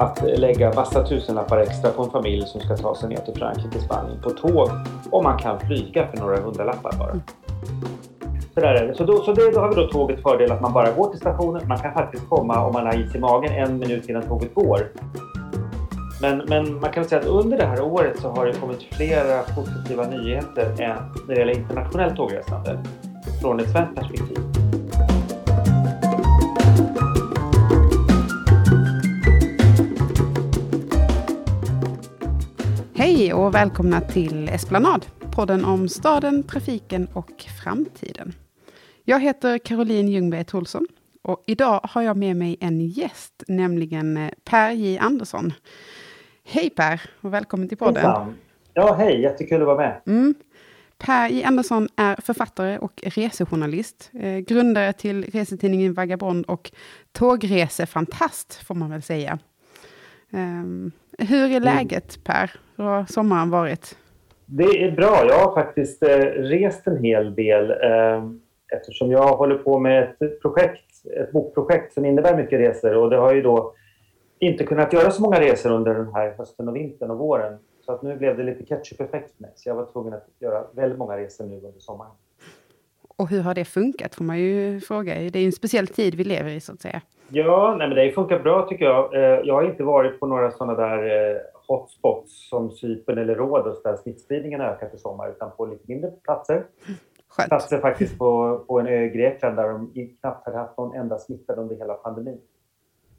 att lägga massa tusenlappar extra på en familj som ska ta sig ner till Frankrike, Spanien på tåg om man kan flyga för några hundralappar bara. Så, där är det. så, då, så det, då har vi då tåget fördel att man bara går till stationen. Man kan faktiskt komma om man har is i magen en minut innan tåget går. Men, men man kan säga att under det här året så har det kommit flera positiva nyheter när det gäller internationellt tågresande från ett svenskt perspektiv. Hej och välkomna till Esplanad, podden om staden, trafiken och framtiden. Jag heter Caroline Ljungberg Tolsson och idag har jag med mig en gäst, nämligen eh, Per J Andersson. Hej Per och välkommen till podden. Hejsan. Ja, hej, jättekul att vara med. Mm. Per J Andersson är författare och resejournalist, eh, grundare till resetidningen Vagabond och tågresefantast, får man väl säga. Um, hur är mm. läget Per? Hur har sommaren varit? Det är bra. Jag har faktiskt eh, rest en hel del eh, eftersom jag håller på med ett projekt, ett bokprojekt som innebär mycket resor och det har ju då inte kunnat göra så många resor under den här hösten och vintern och våren. Så att nu blev det lite ketchup-effekt med så jag var tvungen att göra väldigt många resor nu under sommaren. Och hur har det funkat får man ju fråga. Det är ju en speciell tid vi lever i så att säga. Ja, nej, men det har funkat bra tycker jag. Eh, jag har inte varit på några sådana där eh, hotspots som Cypern eller Rhodos där smittspridningen har ökat i sommar utan på lite mindre platser. Skönt. Platser faktiskt på, på en ö i Grekland där de knappt hade haft någon enda smittad under hela pandemin.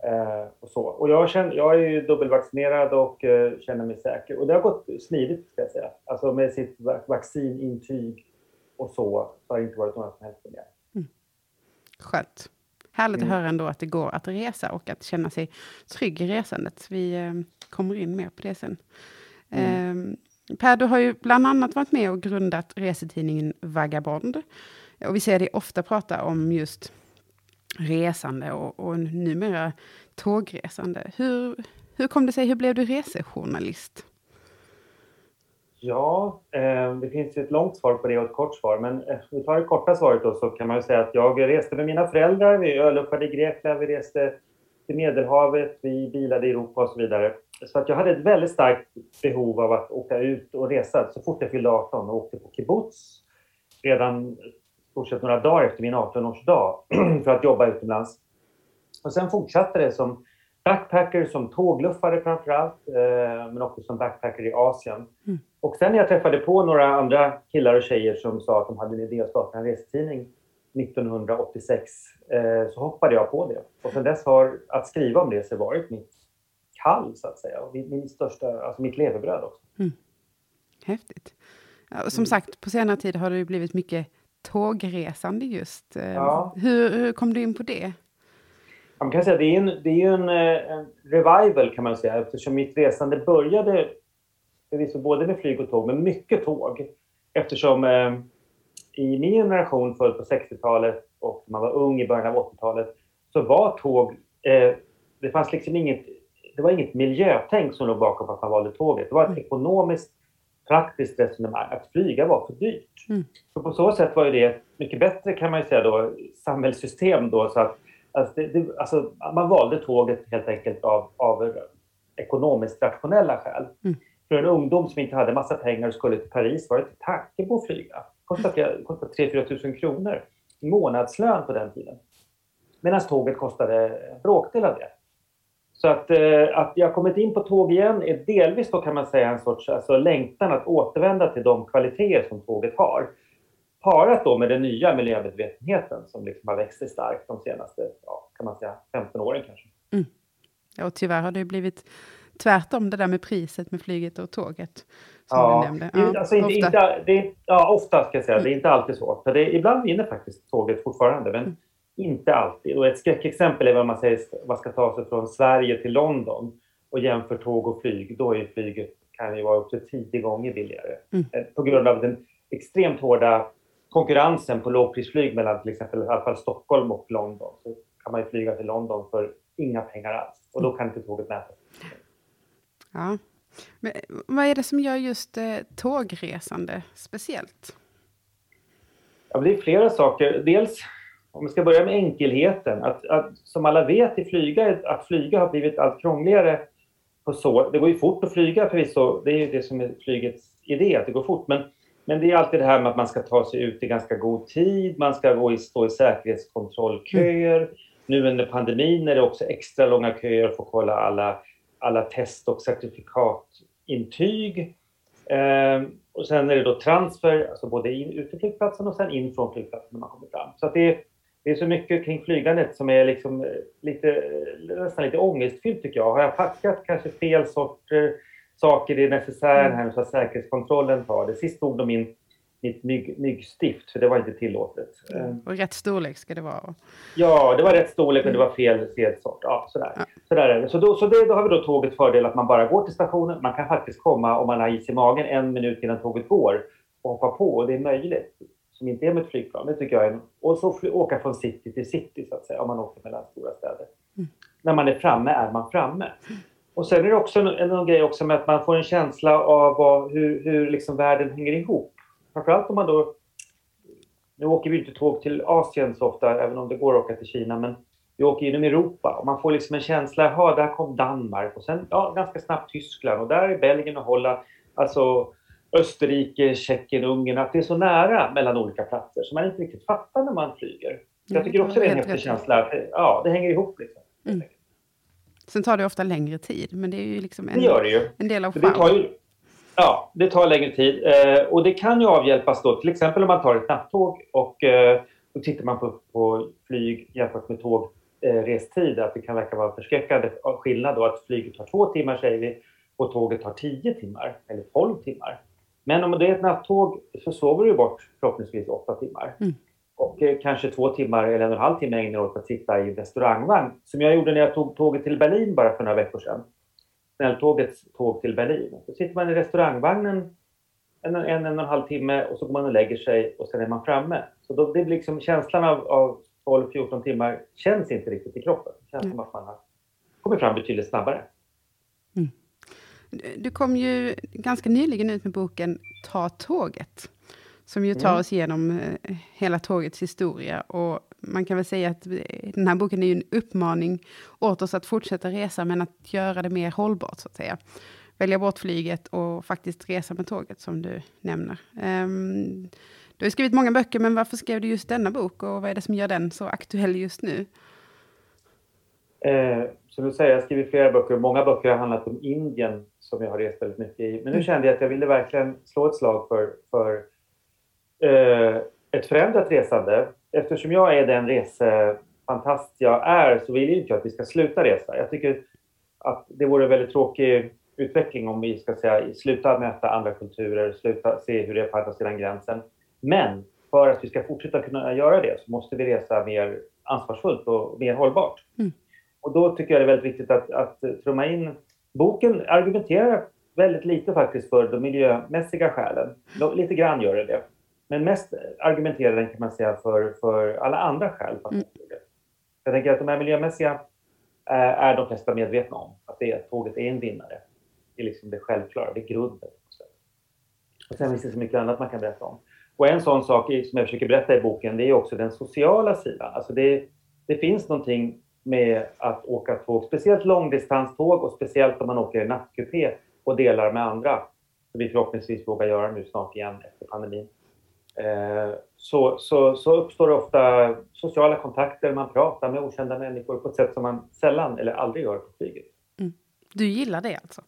Eh, och så. Och jag, känner, jag är ju dubbelvaccinerad och eh, känner mig säker. Och det har gått smidigt ska jag säga. Alltså med sitt vaccinintyg och så, så har det inte varit några som helst problem. Mm. Skönt. Härligt mm. att höra ändå att det går att resa och att känna sig trygg i resandet. Vi eh, kommer in mer på det sen. Mm. Eh, per, du har ju bland annat varit med och grundat resetidningen Vagabond. Och vi ser dig ofta prata om just resande och, och numera tågresande. Hur, hur kom det sig? Hur blev du resejournalist? Ja, eh, det finns ju ett långt svar på det och ett kort svar. Men eh, vi tar det korta svaret då så kan man ju säga att jag reste med mina föräldrar. Vi öluppade i Grekland, vi reste till Medelhavet, vi bilade i Europa och så vidare. Så att jag hade ett väldigt starkt behov av att åka ut och resa så fort jag fyllde 18 och åkte på kibbutz redan stort sett några dagar efter min 18-årsdag för att jobba utomlands. Och sen fortsatte det som backpacker, som tågluffare framför allt, eh, men också som backpacker i Asien. Mm. Och sen när jag träffade på några andra killar och tjejer som sa att de hade en idé att starta en resetidning 1986 eh, så hoppade jag på det. Och sen dess har att skriva om det så varit mitt kall så att säga. Och min största, alltså mitt levebröd också. Mm. Häftigt. Som mm. sagt, på senare tid har det blivit mycket tågresande just. Eh, ja. Hur, hur kom du in på det? Man kan säga det är en, det är en, eh, en revival kan man säga eftersom mitt resande började förvisso både med flyg och tåg, men mycket tåg. Eftersom eh, i min generation, född på 60-talet och man var ung i början av 80-talet, så var tåg... Eh, det fanns liksom inget, det var inget miljötänk som låg bakom att man valde tåget. Det var ett mm. ekonomiskt, praktiskt resonemang. Att flyga var för dyrt. Mm. Så på så sätt var ju det mycket bättre, kan man säga, då, samhällssystem. Då, så att, alltså, det, det, alltså, man valde tåget helt enkelt av, av ekonomiskt rationella skäl. Mm. För en ungdom som inte hade massa pengar och skulle till Paris var det inte tanke på att flyga. Det kostade, kostade 3-4 tusen kronor i månadslön på den tiden. Medan tåget kostade en bråkdel av det. Så att, eh, att jag kommit in på tåg igen är delvis då kan man säga en sorts alltså, längtan att återvända till de kvaliteter som tåget har. Parat då med den nya miljömedvetenheten som liksom har växt sig starkt de senaste, ja, kan man säga, 15 åren kanske. Mm. Ja, och tyvärr har det blivit tvärtom det där med priset med flyget och tåget. Som ja, du nämnde. Ja, alltså inte, ofta. Inte, det ja, ofta ska jag säga. Det är inte alltid så. För det, ibland vinner faktiskt tåget fortfarande, men mm. inte alltid. Och ett skräckexempel är vad man säger, man ska ta sig från Sverige till London och jämför tåg och flyg. Då är flyget kan ju vara upp till tio gånger billigare. Mm. Eh, på grund av den extremt hårda konkurrensen på lågprisflyg mellan till exempel i alla fall Stockholm och London. Så kan man ju flyga till London för inga pengar alls. Och då kan inte tåget mäta Ja. Men vad är det som gör just eh, tågresande speciellt? Ja, det är flera saker. Dels om vi ska börja med enkelheten, att, att som alla vet i flyga, att flyga har blivit allt krångligare på så. Det går ju fort att flyga förvisso, det är ju det som är flygets idé, att det går fort. Men, men det är alltid det här med att man ska ta sig ut i ganska god tid, man ska gå i, stå i säkerhetskontrollköer. Mm. Nu under pandemin är det också extra långa köer för att kolla alla, alla test och certifikatintyg. Eh, och sen är det då transfer, alltså både in, ut till flygplatsen och sen in från flygplatsen när man kommer fram. Så att det, är, det är så mycket kring flygandet som är liksom eh, lite, eh, nästan lite ångestfyllt tycker jag. Har jag packat kanske fel sorter saker i necessären här så att säkerhetskontrollen tar det? Sist tog de in mitt mygg, myggstift, för det var inte tillåtet. Mm. Och rätt storlek ska det vara? Ja, det var rätt storlek men det var fel, fel sort. Ja, sådär. Ja. sådär är det. Så, då, så det, då har vi då tåget fördel att man bara går till stationen. Man kan faktiskt komma om man har is i magen en minut innan tåget går och hoppa på och det är möjligt. Som inte är med ett flygplan. Det tycker jag är, och så åka från city till city så att säga om man åker mellan stora städer. Mm. När man är framme är man framme. Och sen är det också en, en grej också med att man får en känsla av vad, hur, hur liksom världen hänger ihop. Framförallt om man då... Nu åker vi inte tåg till Asien så ofta, även om det går att åka till Kina, men vi åker genom Europa och man får liksom en känsla, jaha, där kom Danmark och sen ja, ganska snabbt Tyskland och där är Belgien och Holland, alltså Österrike, Tjeckien, Ungern, att det är så nära mellan olika platser som man inte riktigt fattar när man flyger. jag mm, tycker också det är en häftig känsla. Ja, det hänger ihop liksom. Mm. Sen tar det ofta längre tid, men det är ju liksom en, det gör det ju. en del av charmen. Ja, det tar längre tid. Eh, och det kan ju avhjälpas då, till exempel om man tar ett nattåg och eh, då tittar man på, på flyg jämfört med tågrestid, eh, att det kan verka vara förskräckande skillnad då att flyget tar två timmar säger vi och tåget tar tio timmar eller tolv timmar. Men om det är ett nattåg så sover du bort förhoppningsvis åtta timmar. Mm. Och eh, kanske två timmar eller en och en halv timme ägnar åt att sitta i en restaurangvagn. Som jag gjorde när jag tog tåget till Berlin bara för några veckor sedan snälltågets tåg till Berlin. Så sitter man i restaurangvagnen en, en, en och en halv timme och så går man och lägger sig och sen är man framme. Så då, det blir liksom känslan av, av 12-14 timmar känns inte riktigt i kroppen. Det känns mm. som att man har kommit fram betydligt snabbare. Mm. Du kom ju ganska nyligen ut med boken Ta tåget. Som ju tar mm. oss igenom eh, hela tågets historia. Och man kan väl säga att den här boken är ju en uppmaning åt oss att fortsätta resa, men att göra det mer hållbart, så att säga. Välja bort flyget och faktiskt resa med tåget, som du nämner. Um, du har skrivit många böcker, men varför skrev du just denna bok? Och vad är det som gör den så aktuell just nu? Eh, som du säger, jag har skrivit flera böcker. Många böcker har handlat om Indien, som jag har rest väldigt mycket i. Men nu mm. kände jag att jag ville verkligen slå ett slag för, för eh, ett förändrat resande. Eftersom jag är den resefantast jag är så vill jag inte att vi ska sluta resa. Jag tycker att det vore en väldigt tråkig utveckling om vi ska säga sluta möta andra kulturer, sluta se hur det är på andra sidan gränsen. Men för att vi ska fortsätta kunna göra det så måste vi resa mer ansvarsfullt och mer hållbart. Mm. Och då tycker jag det är väldigt viktigt att, att trumma in Boken argumenterar väldigt lite faktiskt för de miljömässiga skälen. Lite grann gör det det. Men mest argumenterar den kan man säga för, för alla andra skäl. Mm. Jag tänker att de här miljömässiga eh, är de flesta medvetna om. Att det, tåget är en vinnare. Det är liksom det självklara, det är grunden. Och sen finns det så mycket annat man kan berätta om. Och en sån sak som jag försöker berätta i boken, det är också den sociala sidan. Alltså det, det finns någonting med att åka tåg, speciellt långdistanståg och speciellt om man åker i nattkupé och delar med andra. Som vi förhoppningsvis vågar göra nu snart igen efter pandemin. Eh, så, så, så uppstår ofta sociala kontakter, man pratar med okända människor på ett sätt som man sällan eller aldrig gör på flyget. Mm. Du gillar det alltså?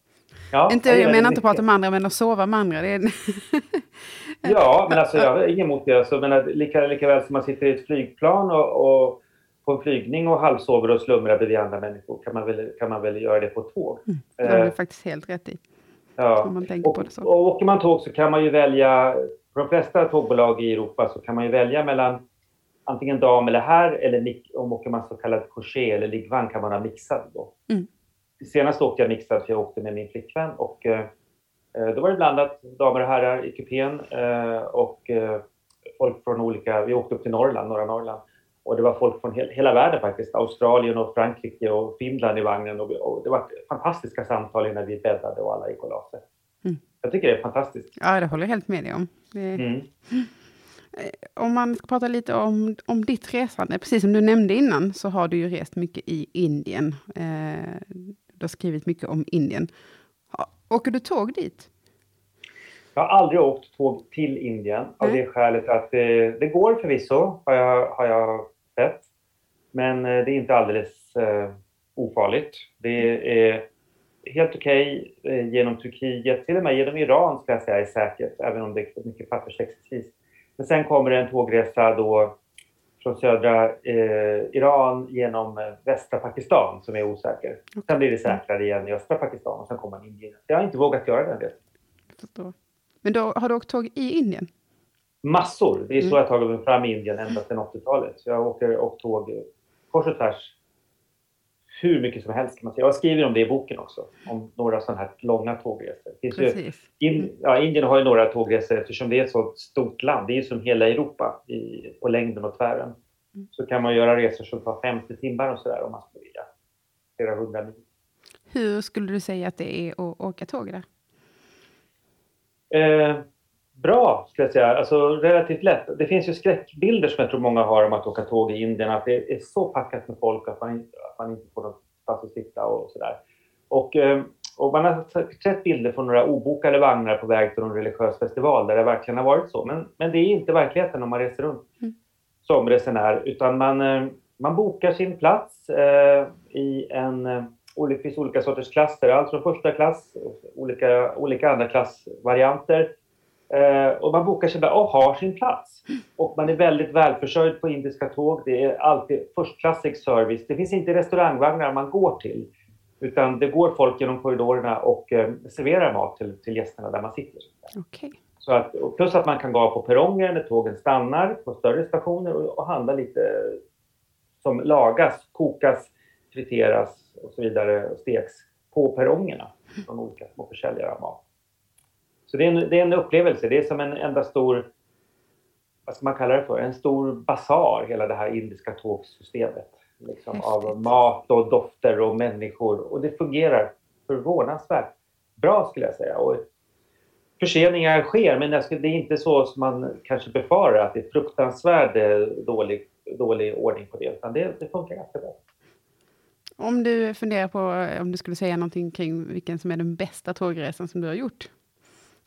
Ja, inte, jag, jag menar inte att prata med andra, men att sova med andra. Det är... ja, men alltså jag har inget emot det. Alltså, men lika, lika väl som man sitter i ett flygplan och, och på en flygning och halvsover och slumrar bredvid andra människor kan man väl, kan man väl göra det på tåg. Mm, det har du eh, faktiskt helt rätt i. Ja. Man och, på det så. och åker man tåg så kan man ju välja på de flesta tågbolag i Europa så kan man ju välja mellan antingen dam eller herr eller om åker man så kallad couché eller liggvagn kan man ha mixad då. Mm. Senast åkte jag mixad för jag åkte med min flickvän och eh, eh, då var det blandat damer och herrar i kupén eh, och eh, folk från olika, vi åkte upp till Norrland, norra Norrland och det var folk från he hela världen faktiskt, Australien och Frankrike och Finland i vagnen och, och det var fantastiska samtal innan vi bäddade och alla gick och la sig. Mm. Jag tycker det är fantastiskt. Ja, det håller jag helt med dig om. Det... Mm. Eh, om man ska prata lite om, om ditt resande, precis som du nämnde innan, så har du ju rest mycket i Indien. Eh, du har skrivit mycket om Indien. Åker du tåg dit? Jag har aldrig åkt tåg till Indien av det skälet att det, det går förvisso, har jag, har jag sett. Men eh, det är inte alldeles eh, ofarligt. Det är helt okej okay, eh, genom Turkiet, till och med genom Iran ska jag säga är säkert, även om det är mycket pappersexercis. Men sen kommer det en tågresa då från södra eh, Iran genom eh, västra Pakistan som är osäker. Sen blir det säkrare igen i östra Pakistan och sen kommer man Indien. Jag har inte vågat göra den resan. Men då, har du åkt tåg i Indien? Massor! Det är så mm. jag tagit mig fram i Indien ända sedan 80-talet. Jag åker åkt tåg kors och tvärs hur mycket som helst kan man säga. Jag skriver om det i boken också, om några sådana här långa tågresor. Ju, in, ja, Indien har ju några tågresor eftersom det är ett så stort land. Det är ju som hela Europa i, på längden och tvären. Mm. Så kan man göra resor som tar 50 timmar och sådär om man skulle vilja. Flera hundra mil. Hur skulle du säga att det är att åka tåg där? Eh, bra, skulle jag säga. Alltså relativt lätt. Det finns ju skräckbilder som jag tror många har om att åka tåg i Indien, att det är så packat med folk att man, att man inte får någonstans att sitta och sådär. Och, eh, och man har sett bilder från några obokade vagnar på väg till någon religiös festival där det verkligen har varit så. Men, men det är inte verkligheten om man reser runt mm. som resenär, utan man, eh, man bokar sin plats eh, i en det finns olika sorters klasser, allt från första klass, olika, olika andra klassvarianter Eh, och man bokar sig där och har sin plats. Och man är väldigt välförsörjd på indiska tåg. Det är alltid förstklassig service. Det finns inte restaurangvagnar man går till. Utan det går folk genom korridorerna och eh, serverar mat till, till gästerna där man sitter. Okay. Så att, plus att man kan gå på perrongen när tågen stannar på större stationer och, och handla lite som lagas, kokas, friteras och så vidare och steks på perrongerna från olika små försäljare av mat. Så det är, en, det är en upplevelse. Det är som en enda stor, vad ska man kalla det för, en stor basar, hela det här indiska tågsystemet. Liksom, av mat och dofter och människor. Och det fungerar förvånansvärt bra skulle jag säga. Och förseningar sker, men det är inte så som man kanske befarar att det är fruktansvärd eh, dålig, dålig ordning på det, utan det, det funkar ganska bra. Om du funderar på om du skulle säga någonting kring vilken som är den bästa tågresan som du har gjort?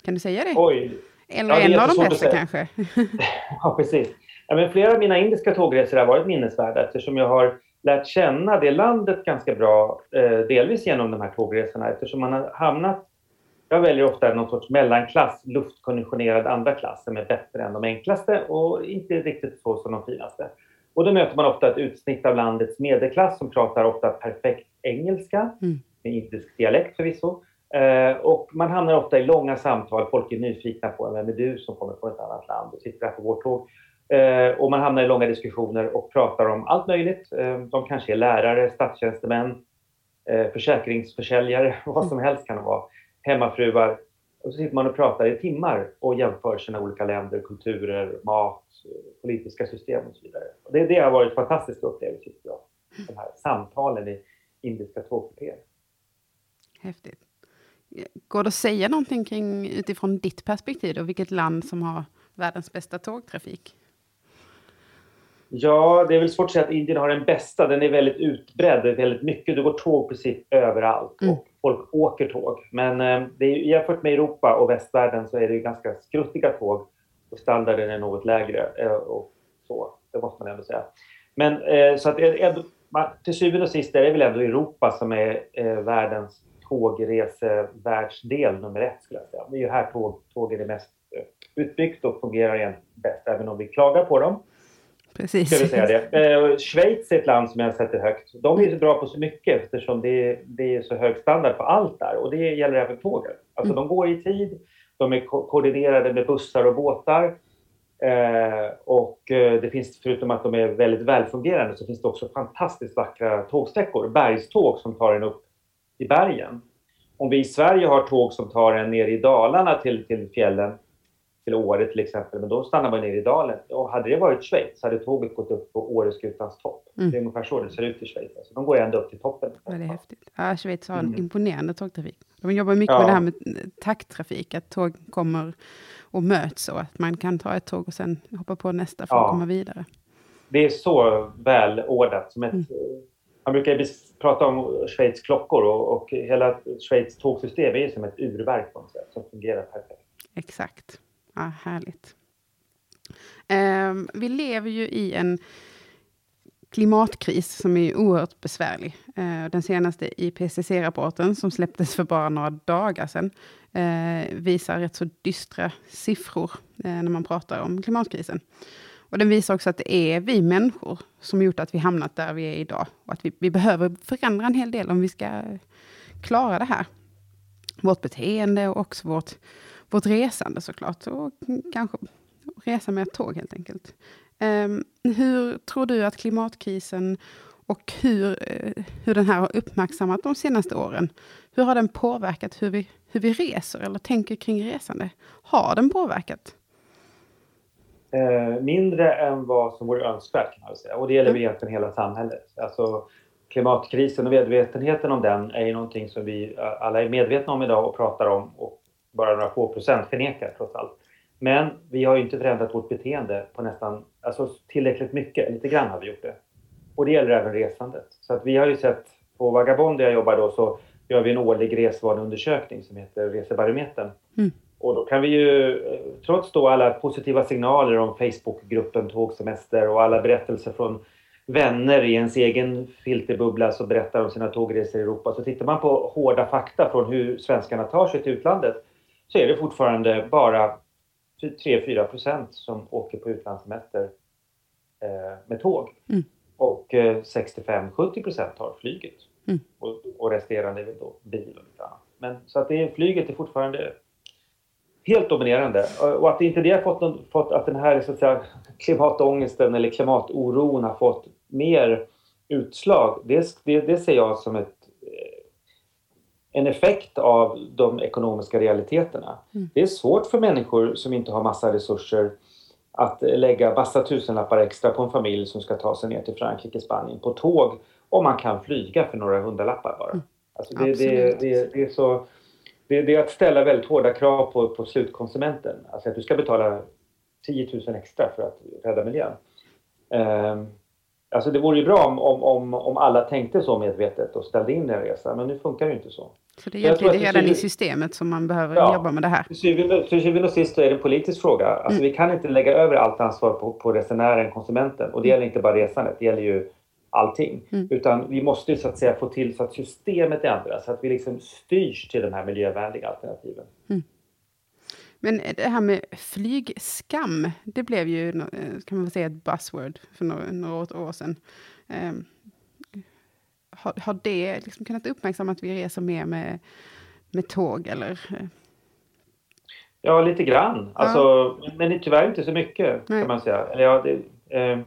Kan du säga det? Oj. Eller ja, en av de bästa kanske? ja, precis. Ja, men flera av mina indiska tågresor har varit minnesvärda eftersom jag har lärt känna det landet ganska bra, eh, delvis genom de här tågresorna eftersom man har hamnat jag väljer ofta någon sorts mellanklass, luftkonditionerad andra klass som är bättre än de enklaste och inte riktigt så som de finaste. Och då möter man ofta ett utsnitt av landets medelklass som pratar ofta perfekt engelska, mm. med indisk dialekt förvisso, Eh, och man hamnar ofta i långa samtal. Folk är nyfikna på vem är du som kommer från ett annat land och sitter här på vårt tåg. Eh, och man hamnar i långa diskussioner och pratar om allt möjligt. Eh, de kanske är lärare, statstjänstemän, försäkringsförsäljare, vad som helst kan det vara. Hemmafruar. Och så sitter man och pratar i timmar och jämför sina olika länder, kulturer, mat, politiska system och så vidare. Och det, det har varit fantastiska upplevelser, tycker jag. De här samtalen i indiska tågkupéer. Häftigt. Går det att säga någonting kring, utifrån ditt perspektiv, då, vilket land som har världens bästa tågtrafik? Ja, det är väl svårt att säga att Indien har den bästa. Den är väldigt utbredd. Det är väldigt mycket. Du går tåg precis överallt mm. och folk åker tåg. Men eh, det är, jämfört med Europa och västvärlden så är det ganska skruttiga tåg och standarden är något lägre. Eh, och så, det måste man ändå säga. Men eh, så att ändå, man, till syvende och sist är det väl ändå Europa som är eh, världens tågresevärldsdel nummer ett skulle jag säga. Det är ju här tåg, tågen är mest eh, utbyggt och fungerar igen bäst, även om vi klagar på dem. Precis. Ska vi säga det. Eh, Schweiz är ett land som jag sätter högt. De är så bra på så mycket eftersom det, det är så hög standard på allt där och det gäller även tågen. Alltså mm. de går i tid, de är ko koordinerade med bussar och båtar. Eh, och eh, det finns, förutom att de är väldigt välfungerande, så finns det också fantastiskt vackra tågsträckor. Bergståg som tar en upp i bergen. Om vi i Sverige har tåg som tar en ner i Dalarna till, till fjällen, till Åre till exempel, men då stannar man nere i dalen. Och hade det varit Schweiz hade tåget gått upp på Åreskutans topp. Mm. Det är ungefär så det ser ut i Schweiz. Alltså, de går ända upp till toppen. Ja, det är häftigt. Ja, Schweiz har en mm. imponerande tågtrafik. De jobbar mycket ja. med det här med takttrafik, att tåg kommer och möts och att man kan ta ett tåg och sen hoppa på nästa för ja. att komma vidare. Det är så välordnat. Som ett, mm. Man brukar prata om Schweiz klockor och, och hela Schweiz tågsystem är som ett urverk på något sätt som fungerar perfekt. Exakt. Ja, härligt. Um, vi lever ju i en klimatkris som är oerhört besvärlig. Uh, den senaste IPCC-rapporten som släpptes för bara några dagar sedan uh, visar rätt så dystra siffror uh, när man pratar om klimatkrisen. Och den visar också att det är vi människor som gjort att vi hamnat där vi är idag. Och att vi, vi behöver förändra en hel del om vi ska klara det här. Vårt beteende och också vårt, vårt resande såklart. Och kanske resa med ett tåg helt enkelt. Um, hur tror du att klimatkrisen och hur, eh, hur den här har uppmärksammat de senaste åren, hur har den påverkat hur vi, hur vi reser eller tänker kring resande? Har den påverkat? Eh, mindre än vad som vore önskvärt kan man säga. Och det gäller mm. egentligen hela samhället. Alltså, klimatkrisen och medvetenheten om den är ju någonting som vi alla är medvetna om idag och pratar om och bara några få procent förnekar trots allt. Men vi har ju inte förändrat vårt beteende på nästan, alltså tillräckligt mycket. Lite grann har vi gjort det. Och det gäller även resandet. Så att vi har ju sett, på Vagabond där jag jobbar då, så gör vi en årlig resvaneundersökning som heter Resebarometern. Mm. Och då kan vi ju, trots då alla positiva signaler om Facebookgruppen Tågsemester och alla berättelser från vänner i ens egen filterbubbla som berättar om sina tågresor i Europa. Så tittar man på hårda fakta från hur svenskarna tar sig till utlandet så är det fortfarande bara 3-4 procent som åker på utlandssemester eh, med tåg. Mm. Och eh, 65-70 procent tar flyget. Mm. Och, och resterande är då bil och lite annat. Men, så att det flyget är fortfarande helt dominerande. Och att inte det har fått, någon, fått att den här så att säga, klimatångesten eller klimatoron har fått mer utslag, det, det, det ser jag som ett, eh, en effekt av de ekonomiska realiteterna. Mm. Det är svårt för människor som inte har massa resurser att lägga massa tusenlappar extra på en familj som ska ta sig ner till Frankrike, Spanien på tåg om man kan flyga för några hundralappar bara. Mm. Alltså det, det, det, det, är så, det, det, är att ställa väldigt hårda krav på, på slutkonsumenten. Alltså att du ska betala 10 000 extra för att rädda miljön. Um, alltså det vore ju bra om, om, om, alla tänkte så medvetet och ställde in en resa, men nu funkar det ju inte så. Så det är egentligen redan i systemet som man behöver ja, jobba med det här? Till syvende och sist är det en politisk fråga. Alltså mm. Vi kan inte lägga över allt ansvar på, på resenären, konsumenten. Och det gäller inte bara resandet, det gäller ju allting. Mm. Utan vi måste så att säga få till så att systemet ändras, så att vi liksom styrs till de här miljövänliga alternativen. Mm. Men det här med flygskam, det blev ju kan man säga ett buzzword för några, några år sedan. Um, har, har det liksom kunnat uppmärksamma att vi reser mer med, med tåg eller? Ja, lite grann. Alltså, ja. Men tyvärr inte så mycket Nej. kan man säga. Eller, ja, det, eh,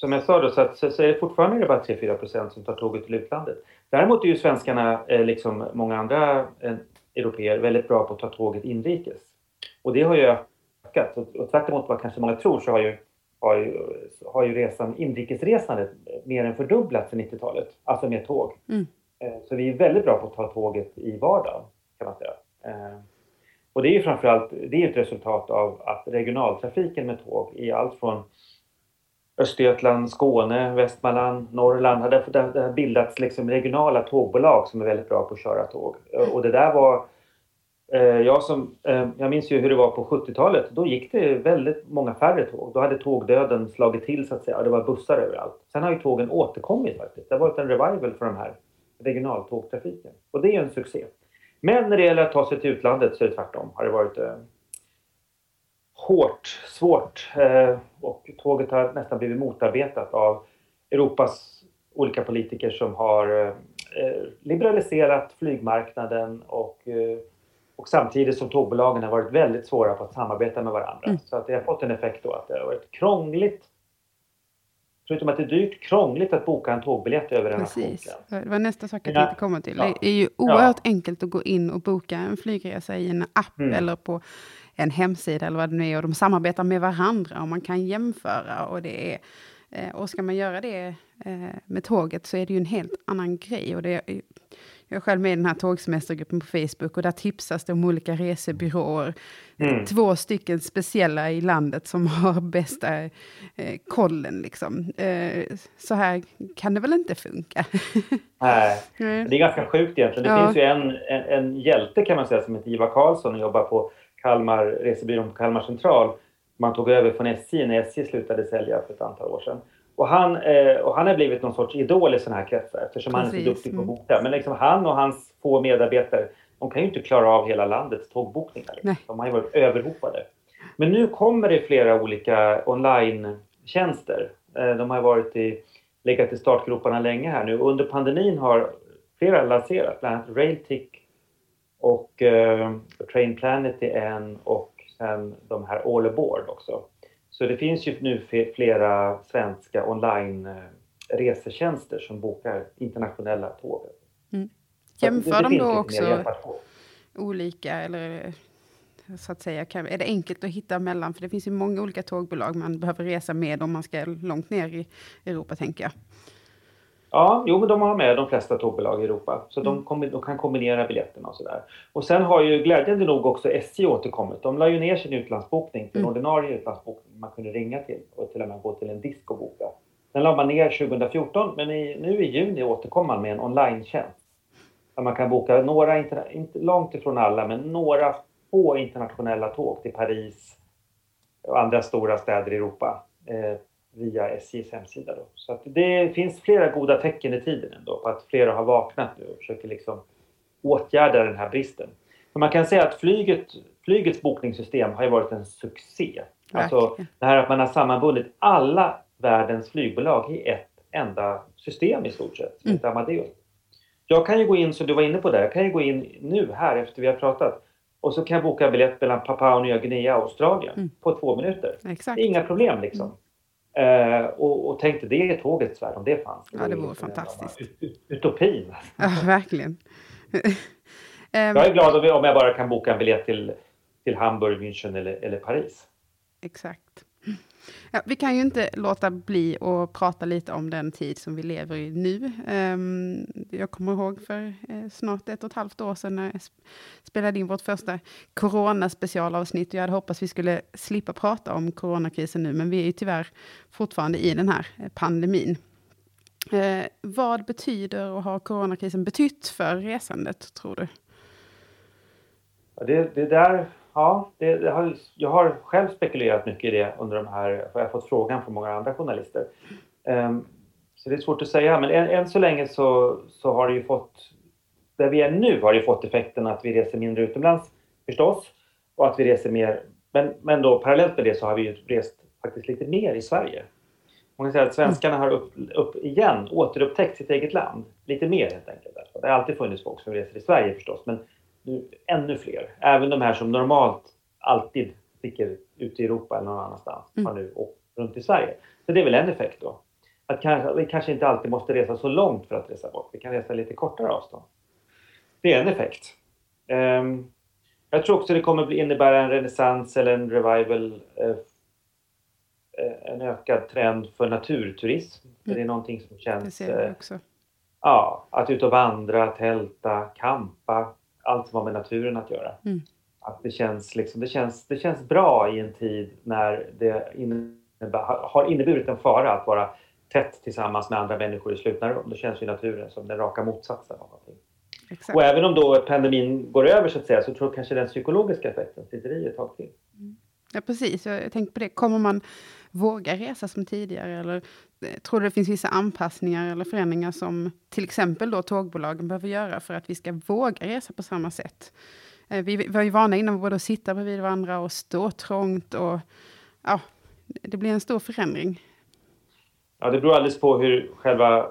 som jag sa då, så, att, så, så är det fortfarande bara 3-4 procent som tar tåget till utlandet. Däremot är ju svenskarna, eh, liksom många andra eh, europeer, väldigt bra på att ta tåget inrikes. Och det har ju ökat. Och, och tvärt emot vad kanske många tror så har ju, har ju, har ju resan, inrikesresandet mer än fördubblats sedan 90-talet. Alltså med tåg. Mm. Eh, så vi är väldigt bra på att ta tåget i vardagen, kan man säga. Eh, och det är ju framförallt det är ett resultat av att regionaltrafiken med tåg i allt från Östergötland, Skåne, Västmanland, Norrland. Det, det, har bildats liksom regionala tågbolag som är väldigt bra på att köra tåg. Eh, och det där var... Eh, jag, som, eh, jag minns ju hur det var på 70-talet. Då gick det väldigt många färre tåg. Då hade tågdöden slagit till så att säga. Det var bussar överallt. Sen har ju tågen återkommit faktiskt. Det har varit en revival för de här regionaltågtrafiken. Och det är en succé. Men när det gäller att ta sig till utlandet så är det tvärtom. Har det varit eh, hårt, svårt eh, och tåget har nästan blivit motarbetat av Europas olika politiker som har eh, liberaliserat flygmarknaden och, eh, och samtidigt som tågbolagen har varit väldigt svåra på att samarbeta med varandra. Mm. Så att det har fått en effekt då att det har varit krångligt Förutom att det är dyrt, krångligt att boka en tågbiljett över en Precis. Det var nästa sak jag tänkte komma till. Ja. Det är ju oerhört ja. enkelt att gå in och boka en flygresa i en app mm. eller på en hemsida eller vad det nu är. Och de samarbetar med varandra och man kan jämföra. Och, det är, eh, och ska man göra det eh, med tåget så är det ju en helt annan grej. Och det, jag är själv med i den här tågsemestergruppen på Facebook och där tipsas det om olika resebyråer. Mm. Två stycken speciella i landet som har bästa eh, kollen liksom. Eh, så här kan det väl inte funka? Nej, det är ganska sjukt egentligen. Det ja. finns ju en, en, en, hjälte kan man säga som heter Ivar Karlsson och jobbar på Kalmar, resebyrån på Kalmar central. Man tog över från SJ när SJ slutade sälja för ett antal år sedan. Och han, eh, och han har blivit någon sorts idol i sådana här kretsar eftersom Precis. han är så duktig på att boka. Men liksom han och hans få medarbetare, de kan ju inte klara av hela landets tågbokningar. Liksom. De har ju varit överhopade. Men nu kommer det flera olika online-tjänster. Eh, de har varit i, legat i startgroparna länge här nu. Under pandemin har flera lanserat, bland annat Railtick och eh, Train Planet är en och sen de här All Aboard också. Så det finns ju nu flera svenska online-resetjänster som bokar internationella tåg. Mm. Jämför de då också olika, eller så att säga, är det enkelt att hitta mellan? För det finns ju många olika tågbolag man behöver resa med om man ska långt ner i Europa, tänker jag. Ja, jo, men de har med de flesta tågbolag i Europa. Så mm. de, de, kan kombinera biljetterna och sådär. Och sen har ju glädjande nog också SJ återkommit. De la ju ner sin utlandsbokning till mm. ordinarie utlandsbokning man kunde ringa till och till och med gå till en disk och boka. Den la man ner 2014 men i, nu i juni återkom man med en online-tjänst. Där man kan boka några, inte långt ifrån alla, men några få internationella tåg till Paris och andra stora städer i Europa. Eh, via SJs hemsida. Då. Så att det finns flera goda tecken i tiden ändå på att flera har vaknat nu och försöker liksom åtgärda den här bristen. Så man kan säga att flyget, flygets bokningssystem har varit en succé. Alltså det här att man har sammanbundit alla världens flygbolag i ett enda system i stort sett, mm. Amadeus. Jag kan ju gå in, som du var inne på där, jag kan ju gå in nu här efter vi har pratat och så kan jag boka biljett mellan Papua Nya Guinea och Australien mm. på två minuter. Exakt. Det är inga problem liksom. Mm. Uh, och, och tänkte det är tågets värld om det fanns. Ja, det vore fantastiskt. Ut, utopin. Ja, verkligen. jag är glad om jag bara kan boka en biljett till, till Hamburg, München eller, eller Paris. Exakt. Ja, vi kan ju inte låta bli att prata lite om den tid som vi lever i nu. Um, jag kommer ihåg för eh, snart ett och ett halvt år sedan när jag spelade in vårt första coronaspecialavsnitt. Jag hade hoppats vi skulle slippa prata om coronakrisen nu, men vi är ju tyvärr fortfarande i den här eh, pandemin. Eh, vad betyder och har coronakrisen betytt för resandet, tror du? Det, det där Ja, det, det har, jag har själv spekulerat mycket i det under de här, för jag har fått frågan från många andra journalister. Um, så det är svårt att säga, men än, än, så länge så, så har det ju fått, där vi är nu har det fått effekten att vi reser mindre utomlands förstås och att vi reser mer, men, men då parallellt med det så har vi ju rest faktiskt lite mer i Sverige. Man kan säga att svenskarna har upp, upp igen återupptäckt sitt eget land, lite mer helt enkelt. Det har alltid funnits folk som reser i Sverige förstås, men ännu fler. Även de här som normalt alltid sticker ut i Europa eller någon annanstans mm. har nu åkt runt i Sverige. Så det är väl en effekt då. Att kanske, vi kanske inte alltid måste resa så långt för att resa bort. Vi kan resa lite kortare avstånd. Det är en effekt. Um, jag tror också det kommer innebära en renässans eller en revival, uh, en ökad trend för naturturism. Mm. Det är någonting som känns... Det ser vi också. Uh, ja, att ut och vandra, tälta, kampa, allt som har med naturen att göra. Mm. Att det känns, liksom, det, känns, det känns bra i en tid när det innebär, har inneburit en fara att vara tätt tillsammans med andra människor i slutna rum. Då känns ju naturen som den raka motsatsen av någonting. Exakt. Och även om då pandemin går över så att säga så tror jag kanske den psykologiska effekten sitter i ett tag till. Ja precis, jag tänkte på det. Kommer man våga resa som tidigare? Eller eh, tror du det finns vissa anpassningar eller förändringar som till exempel då tågbolagen behöver göra för att vi ska våga resa på samma sätt? Eh, vi var ju vana innan både att sitta bredvid varandra och stå trångt och ja, det blir en stor förändring. Ja, det beror alldeles på hur själva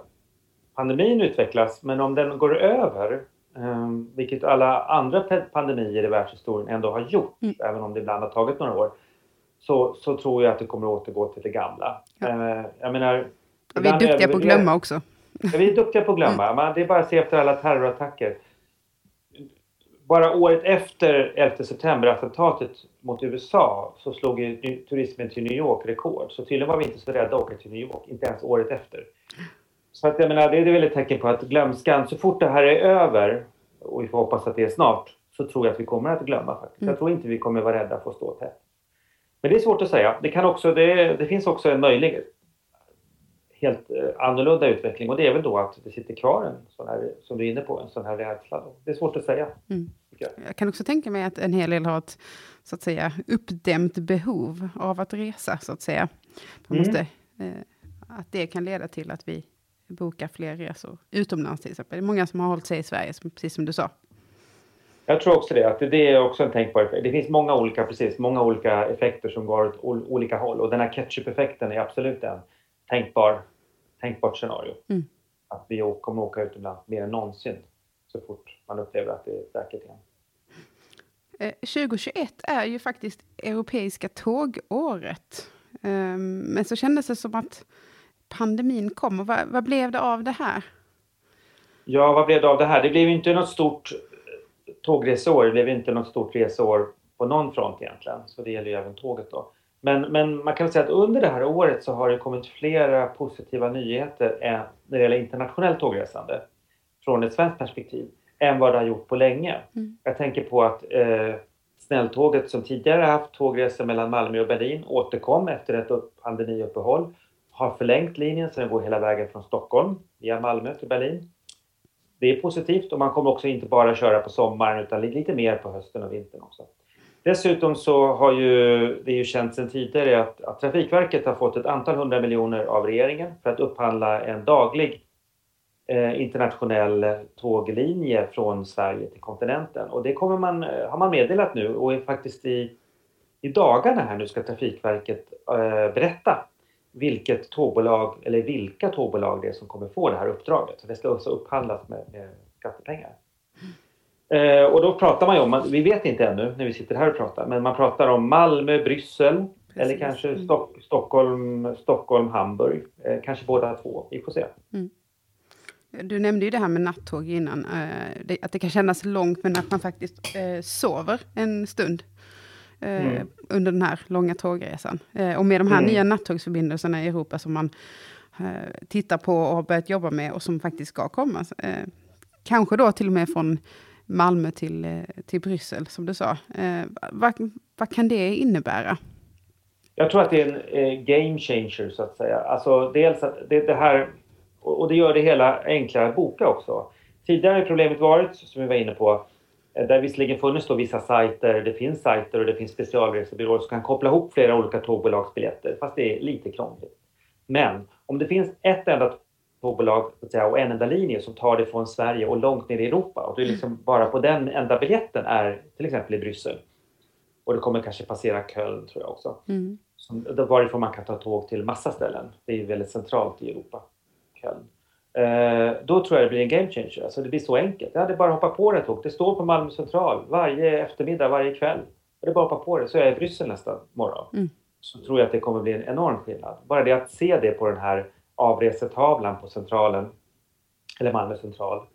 pandemin utvecklas, men om den går över, vilket alla andra pandemier i världshistorien ändå har gjort, mm. även om det ibland har tagit några år, så, så tror jag att det kommer att återgå till det gamla. Ja. Uh, jag menar, ja, vi är duktiga på att glömma också. Ja, vi är duktiga på att glömma. Mm. Man, det är bara att se efter alla terrorattacker. Bara året efter 11 september-attentatet mot USA så slog turismen till New York rekord. Så tydligen var vi inte så rädda att åka till New York, inte ens året efter. Så att jag menar, det är väl ett tecken på att glömskan, så fort det här är över, och vi får hoppas att det är snart, så tror jag att vi kommer att glömma faktiskt. Mm. Jag tror inte vi kommer vara rädda för att stå tätt. Men det är svårt att säga. Det, kan också, det, det finns också en möjlig helt eh, annorlunda utveckling och det är väl då att det sitter kvar en sån här, som du är inne på, en sån här rädsla. Då. Det är svårt att säga. Mm. Jag. jag. kan också tänka mig att en hel del har ett så att säga uppdämt behov av att resa, så att säga. Man mm. måste, eh, att det kan leda till att vi bokar fler resor utomlands till exempel. Det är många som har hållit sig i Sverige, precis som du sa. Jag tror också det, att det är också en tänkbar effekt. Det finns många olika, precis, många olika effekter som går åt olika håll och den här ketchup-effekten är absolut en tänkbar, tänkbart scenario. Mm. Att vi kommer åka utomlands mer än någonsin så fort man upplever att det är säkert igen. 2021 eh, är ju faktiskt europeiska tågåret. Ehm, men så kändes det som att pandemin kom. Och vad, vad, blev det av det här? Ja, vad blev det av det här? Det blev inte något stort tågresår. Det blev inte något stort resår på någon front egentligen. Så det gäller ju även tåget då. Men, men man kan säga att under det här året så har det kommit flera positiva nyheter när det gäller internationellt tågresande från ett svenskt perspektiv än vad det har gjort på länge. Mm. Jag tänker på att eh, snälltåget som tidigare haft tågresor mellan Malmö och Berlin återkom efter ett pandemiuppehåll. Har förlängt linjen så den går hela vägen från Stockholm via Malmö till Berlin. Det är positivt och man kommer också inte bara köra på sommaren utan lite mer på hösten och vintern också. Dessutom så har ju det är ju känt sedan tidigare att, att Trafikverket har fått ett antal hundra miljoner av regeringen för att upphandla en daglig eh, internationell tåglinje från Sverige till kontinenten. Och det kommer man, eh, har man meddelat nu och är faktiskt i, i dagarna här nu ska Trafikverket eh, berätta vilket tågbolag eller vilka tågbolag det är som kommer få det här uppdraget. Så det ska också upphandlas med, med skattepengar. Eh, och då pratar man ju om, vi vet inte ännu när vi sitter här och pratar, men man pratar om Malmö, Bryssel Precis. eller kanske mm. Stock, Stockholm, Stockholm, Hamburg. Eh, kanske båda två, vi får se. Mm. Du nämnde ju det här med nattåg innan, eh, det, att det kan kännas långt men att man faktiskt eh, sover en stund. Eh, mm. under den här långa tågresan. Eh, och med de här mm. nya nattågsförbindelserna i Europa som man tittar på och har börjat jobba med och som faktiskt ska komma. kanske då till och med från Malmö till, till Bryssel, som du sa. vad, vad kan det innebära? Jag tror att det är en game changer, så att säga. Alltså dels att det, det här, och det gör det hela enklare att boka också. Tidigare har problemet varit, som vi var inne på, Eh, där visserligen funnits då vissa sajter, det finns sajter och det finns specialresebyråer som kan koppla ihop flera olika tågbolagsbiljetter, fast det är lite krångligt. Men om det finns ett enda tågbolag säga, och en enda linje som tar det från Sverige och långt ner i Europa och det är liksom bara på den enda biljetten är till exempel i Bryssel. Och det kommer kanske passera Köln tror jag också. Mm. Som, varifrån man kan ta tåg till massa ställen. Det är ju väldigt centralt i Europa, Köln. Eh, då tror jag det blir en game changer. Alltså det blir så enkelt. Jag hade bara hoppat på det tåg. Det står på Malmö central varje eftermiddag, varje kväll. Det är bara att hoppa på det så är jag i Bryssel nästa morgon. Mm. Så tror jag att det kommer bli en enorm skillnad. Bara det att se det på den här avresetavlan på centralen, eller Malmö central,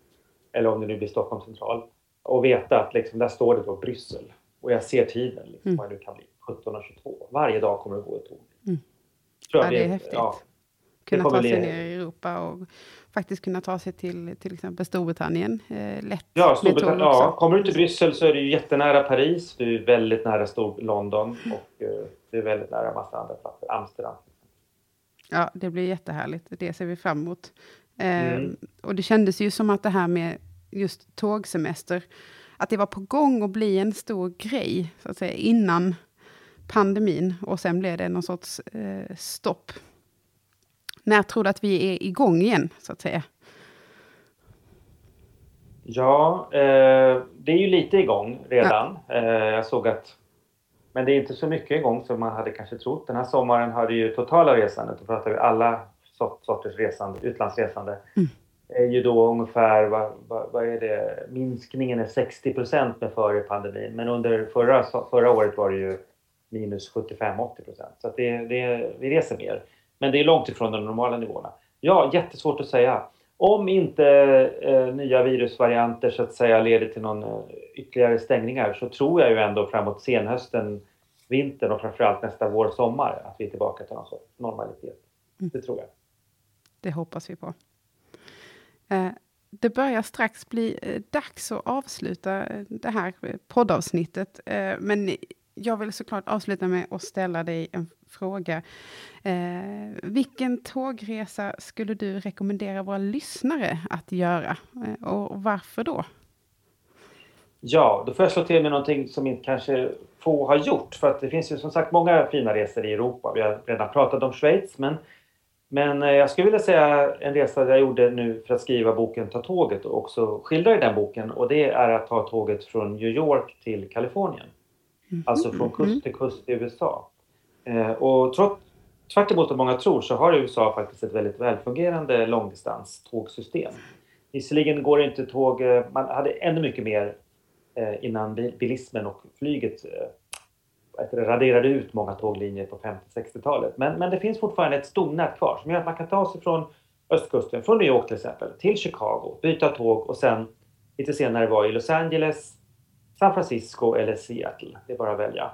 eller om det nu blir Stockholm central, och veta att liksom, där står det då Bryssel och jag ser tiden, liksom, mm. vad det nu kan bli, 17.22. Varje dag kommer det gå ett tåg. Mm. ja, det är häftigt. Ja, kunna ta sig ner i Europa och faktiskt kunna ta sig till till exempel Storbritannien eh, lätt. Ja, Storbritannien, ja, kommer du till Bryssel så är du jättenära Paris, du är väldigt nära Stor London och eh, du är väldigt nära massa andra platser, Amsterdam. Ja, det blir jättehärligt. Det ser vi fram emot. Eh, mm. Och det kändes ju som att det här med just tågsemester, att det var på gång att bli en stor grej, så att säga, innan pandemin. Och sen blev det någon sorts eh, stopp när tror du att vi är igång igen, så att säga? Ja, eh, det är ju lite igång redan. Ja. Eh, jag såg att... Men det är inte så mycket igång som man hade kanske trott. Den här sommaren hade ju totala resandet, då pratar vi alla sorters resande, utlandsresande, mm. är ju då ungefär, vad, vad, vad, är det, minskningen är 60 procent med före pandemin. Men under förra, förra året var det ju minus 75-80 procent. Så det, det, vi reser mer. Men det är långt ifrån de normala nivåerna. Ja, jättesvårt att säga. Om inte eh, nya virusvarianter så att säga leder till någon eh, ytterligare stängningar så tror jag ju ändå framåt senhösten, vintern och framförallt nästa vår, sommar att vi är tillbaka till någon sorts normalitet. Mm. Det tror jag. Det hoppas vi på. Eh, det börjar strax bli eh, dags att avsluta det här poddavsnittet. Men jag vill såklart avsluta med att ställa dig en fråga. Eh, vilken tågresa skulle du rekommendera våra lyssnare att göra? Eh, och varför då? Ja, då får jag slå till med någonting som inte kanske få har gjort. För att det finns ju som sagt många fina resor i Europa. Vi har redan pratat om Schweiz men men eh, jag skulle vilja säga en resa jag gjorde nu för att skriva boken Ta tåget och också skildra i den boken och det är att ta tåget från New York till Kalifornien. Mm. Alltså från kust till kust i USA. Eh, och trots, tvärt vad många tror så har USA faktiskt ett väldigt välfungerande långdistans-tågsystem. Visserligen går det inte tåg, eh, man hade ännu mycket mer innan bilismen och flyget raderade ut många tåglinjer på 50-60-talet. Men, men det finns fortfarande ett stomnät kvar som gör att man kan ta sig från östkusten, från New York till exempel, till Chicago, byta tåg och sen lite senare vara i Los Angeles, San Francisco eller Seattle. Det är bara att välja.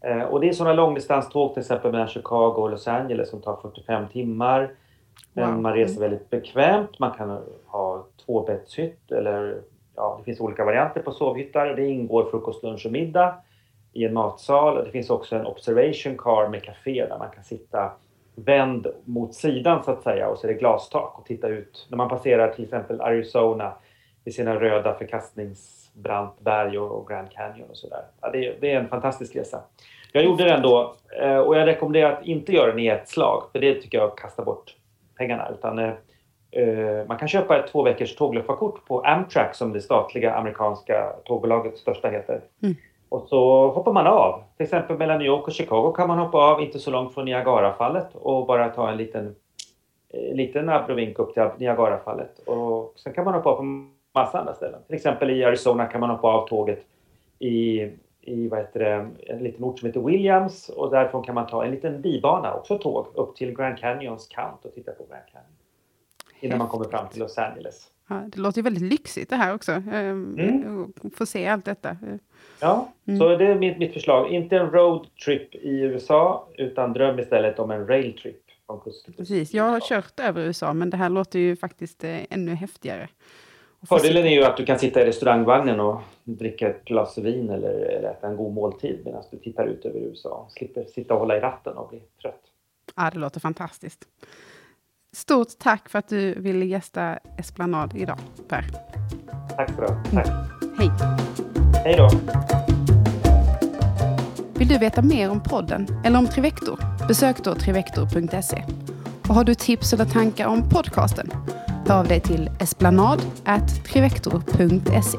Eh, och det är sådana långdistanståg till exempel mellan Chicago och Los Angeles som tar 45 timmar. Men wow. man reser väldigt bekvämt. Man kan ha tvåbäddshytt eller ja, det finns olika varianter på sovhyttar. Det ingår frukost, lunch och middag i en matsal. Det finns också en observation car med café där man kan sitta vänd mot sidan så att säga och så är det glastak och titta ut när man passerar till exempel Arizona med sina röda förkastningsbrant berg och Grand Canyon och sådär. Ja, det, det, är en fantastisk resa. Jag gjorde den då eh, och jag rekommenderar att inte göra den i ett slag för det tycker jag kastar bort pengarna utan eh, eh, man kan köpa ett två veckors tågluffarkort på Amtrak som det statliga amerikanska tågbolaget största heter. Mm. Och så hoppar man av. Till exempel mellan New York och Chicago kan man hoppa av, inte så långt från Niagarafallet och bara ta en liten, eh, liten abrovink upp till Niagarafallet. Och sen kan man hoppa av på massa andra ställen. Till exempel i Arizona kan man hoppa av tåget i, i vad heter det, en liten ort som heter Williams och därifrån kan man ta en liten bibana, också tåg, upp till Grand Canyons kant och titta på Grand Canyon. Innan man kommer fram till Los Angeles. Ja, det låter ju väldigt lyxigt det här också. Ehm, mm. Få se allt detta. Ja, mm. så det är mitt, mitt förslag. Inte en roadtrip i USA utan dröm istället om en railtrip. Precis, jag har kört över USA men det här låter ju faktiskt eh, ännu häftigare. Fördelen är ju att du kan sitta i restaurangvagnen och dricka ett glas vin eller, eller äta en god måltid medan du tittar ut över USA. Slipper sitta och hålla i ratten och bli trött. Ja, det låter fantastiskt. Stort tack för att du ville gästa Esplanad idag, Per. Tack så du Tack. Hej. Hej då. Vill du veta mer om podden eller om Trivector? Besök då trivector.se. Och har du tips eller tankar om podcasten? Hör av dig till esplanad.trivector.se.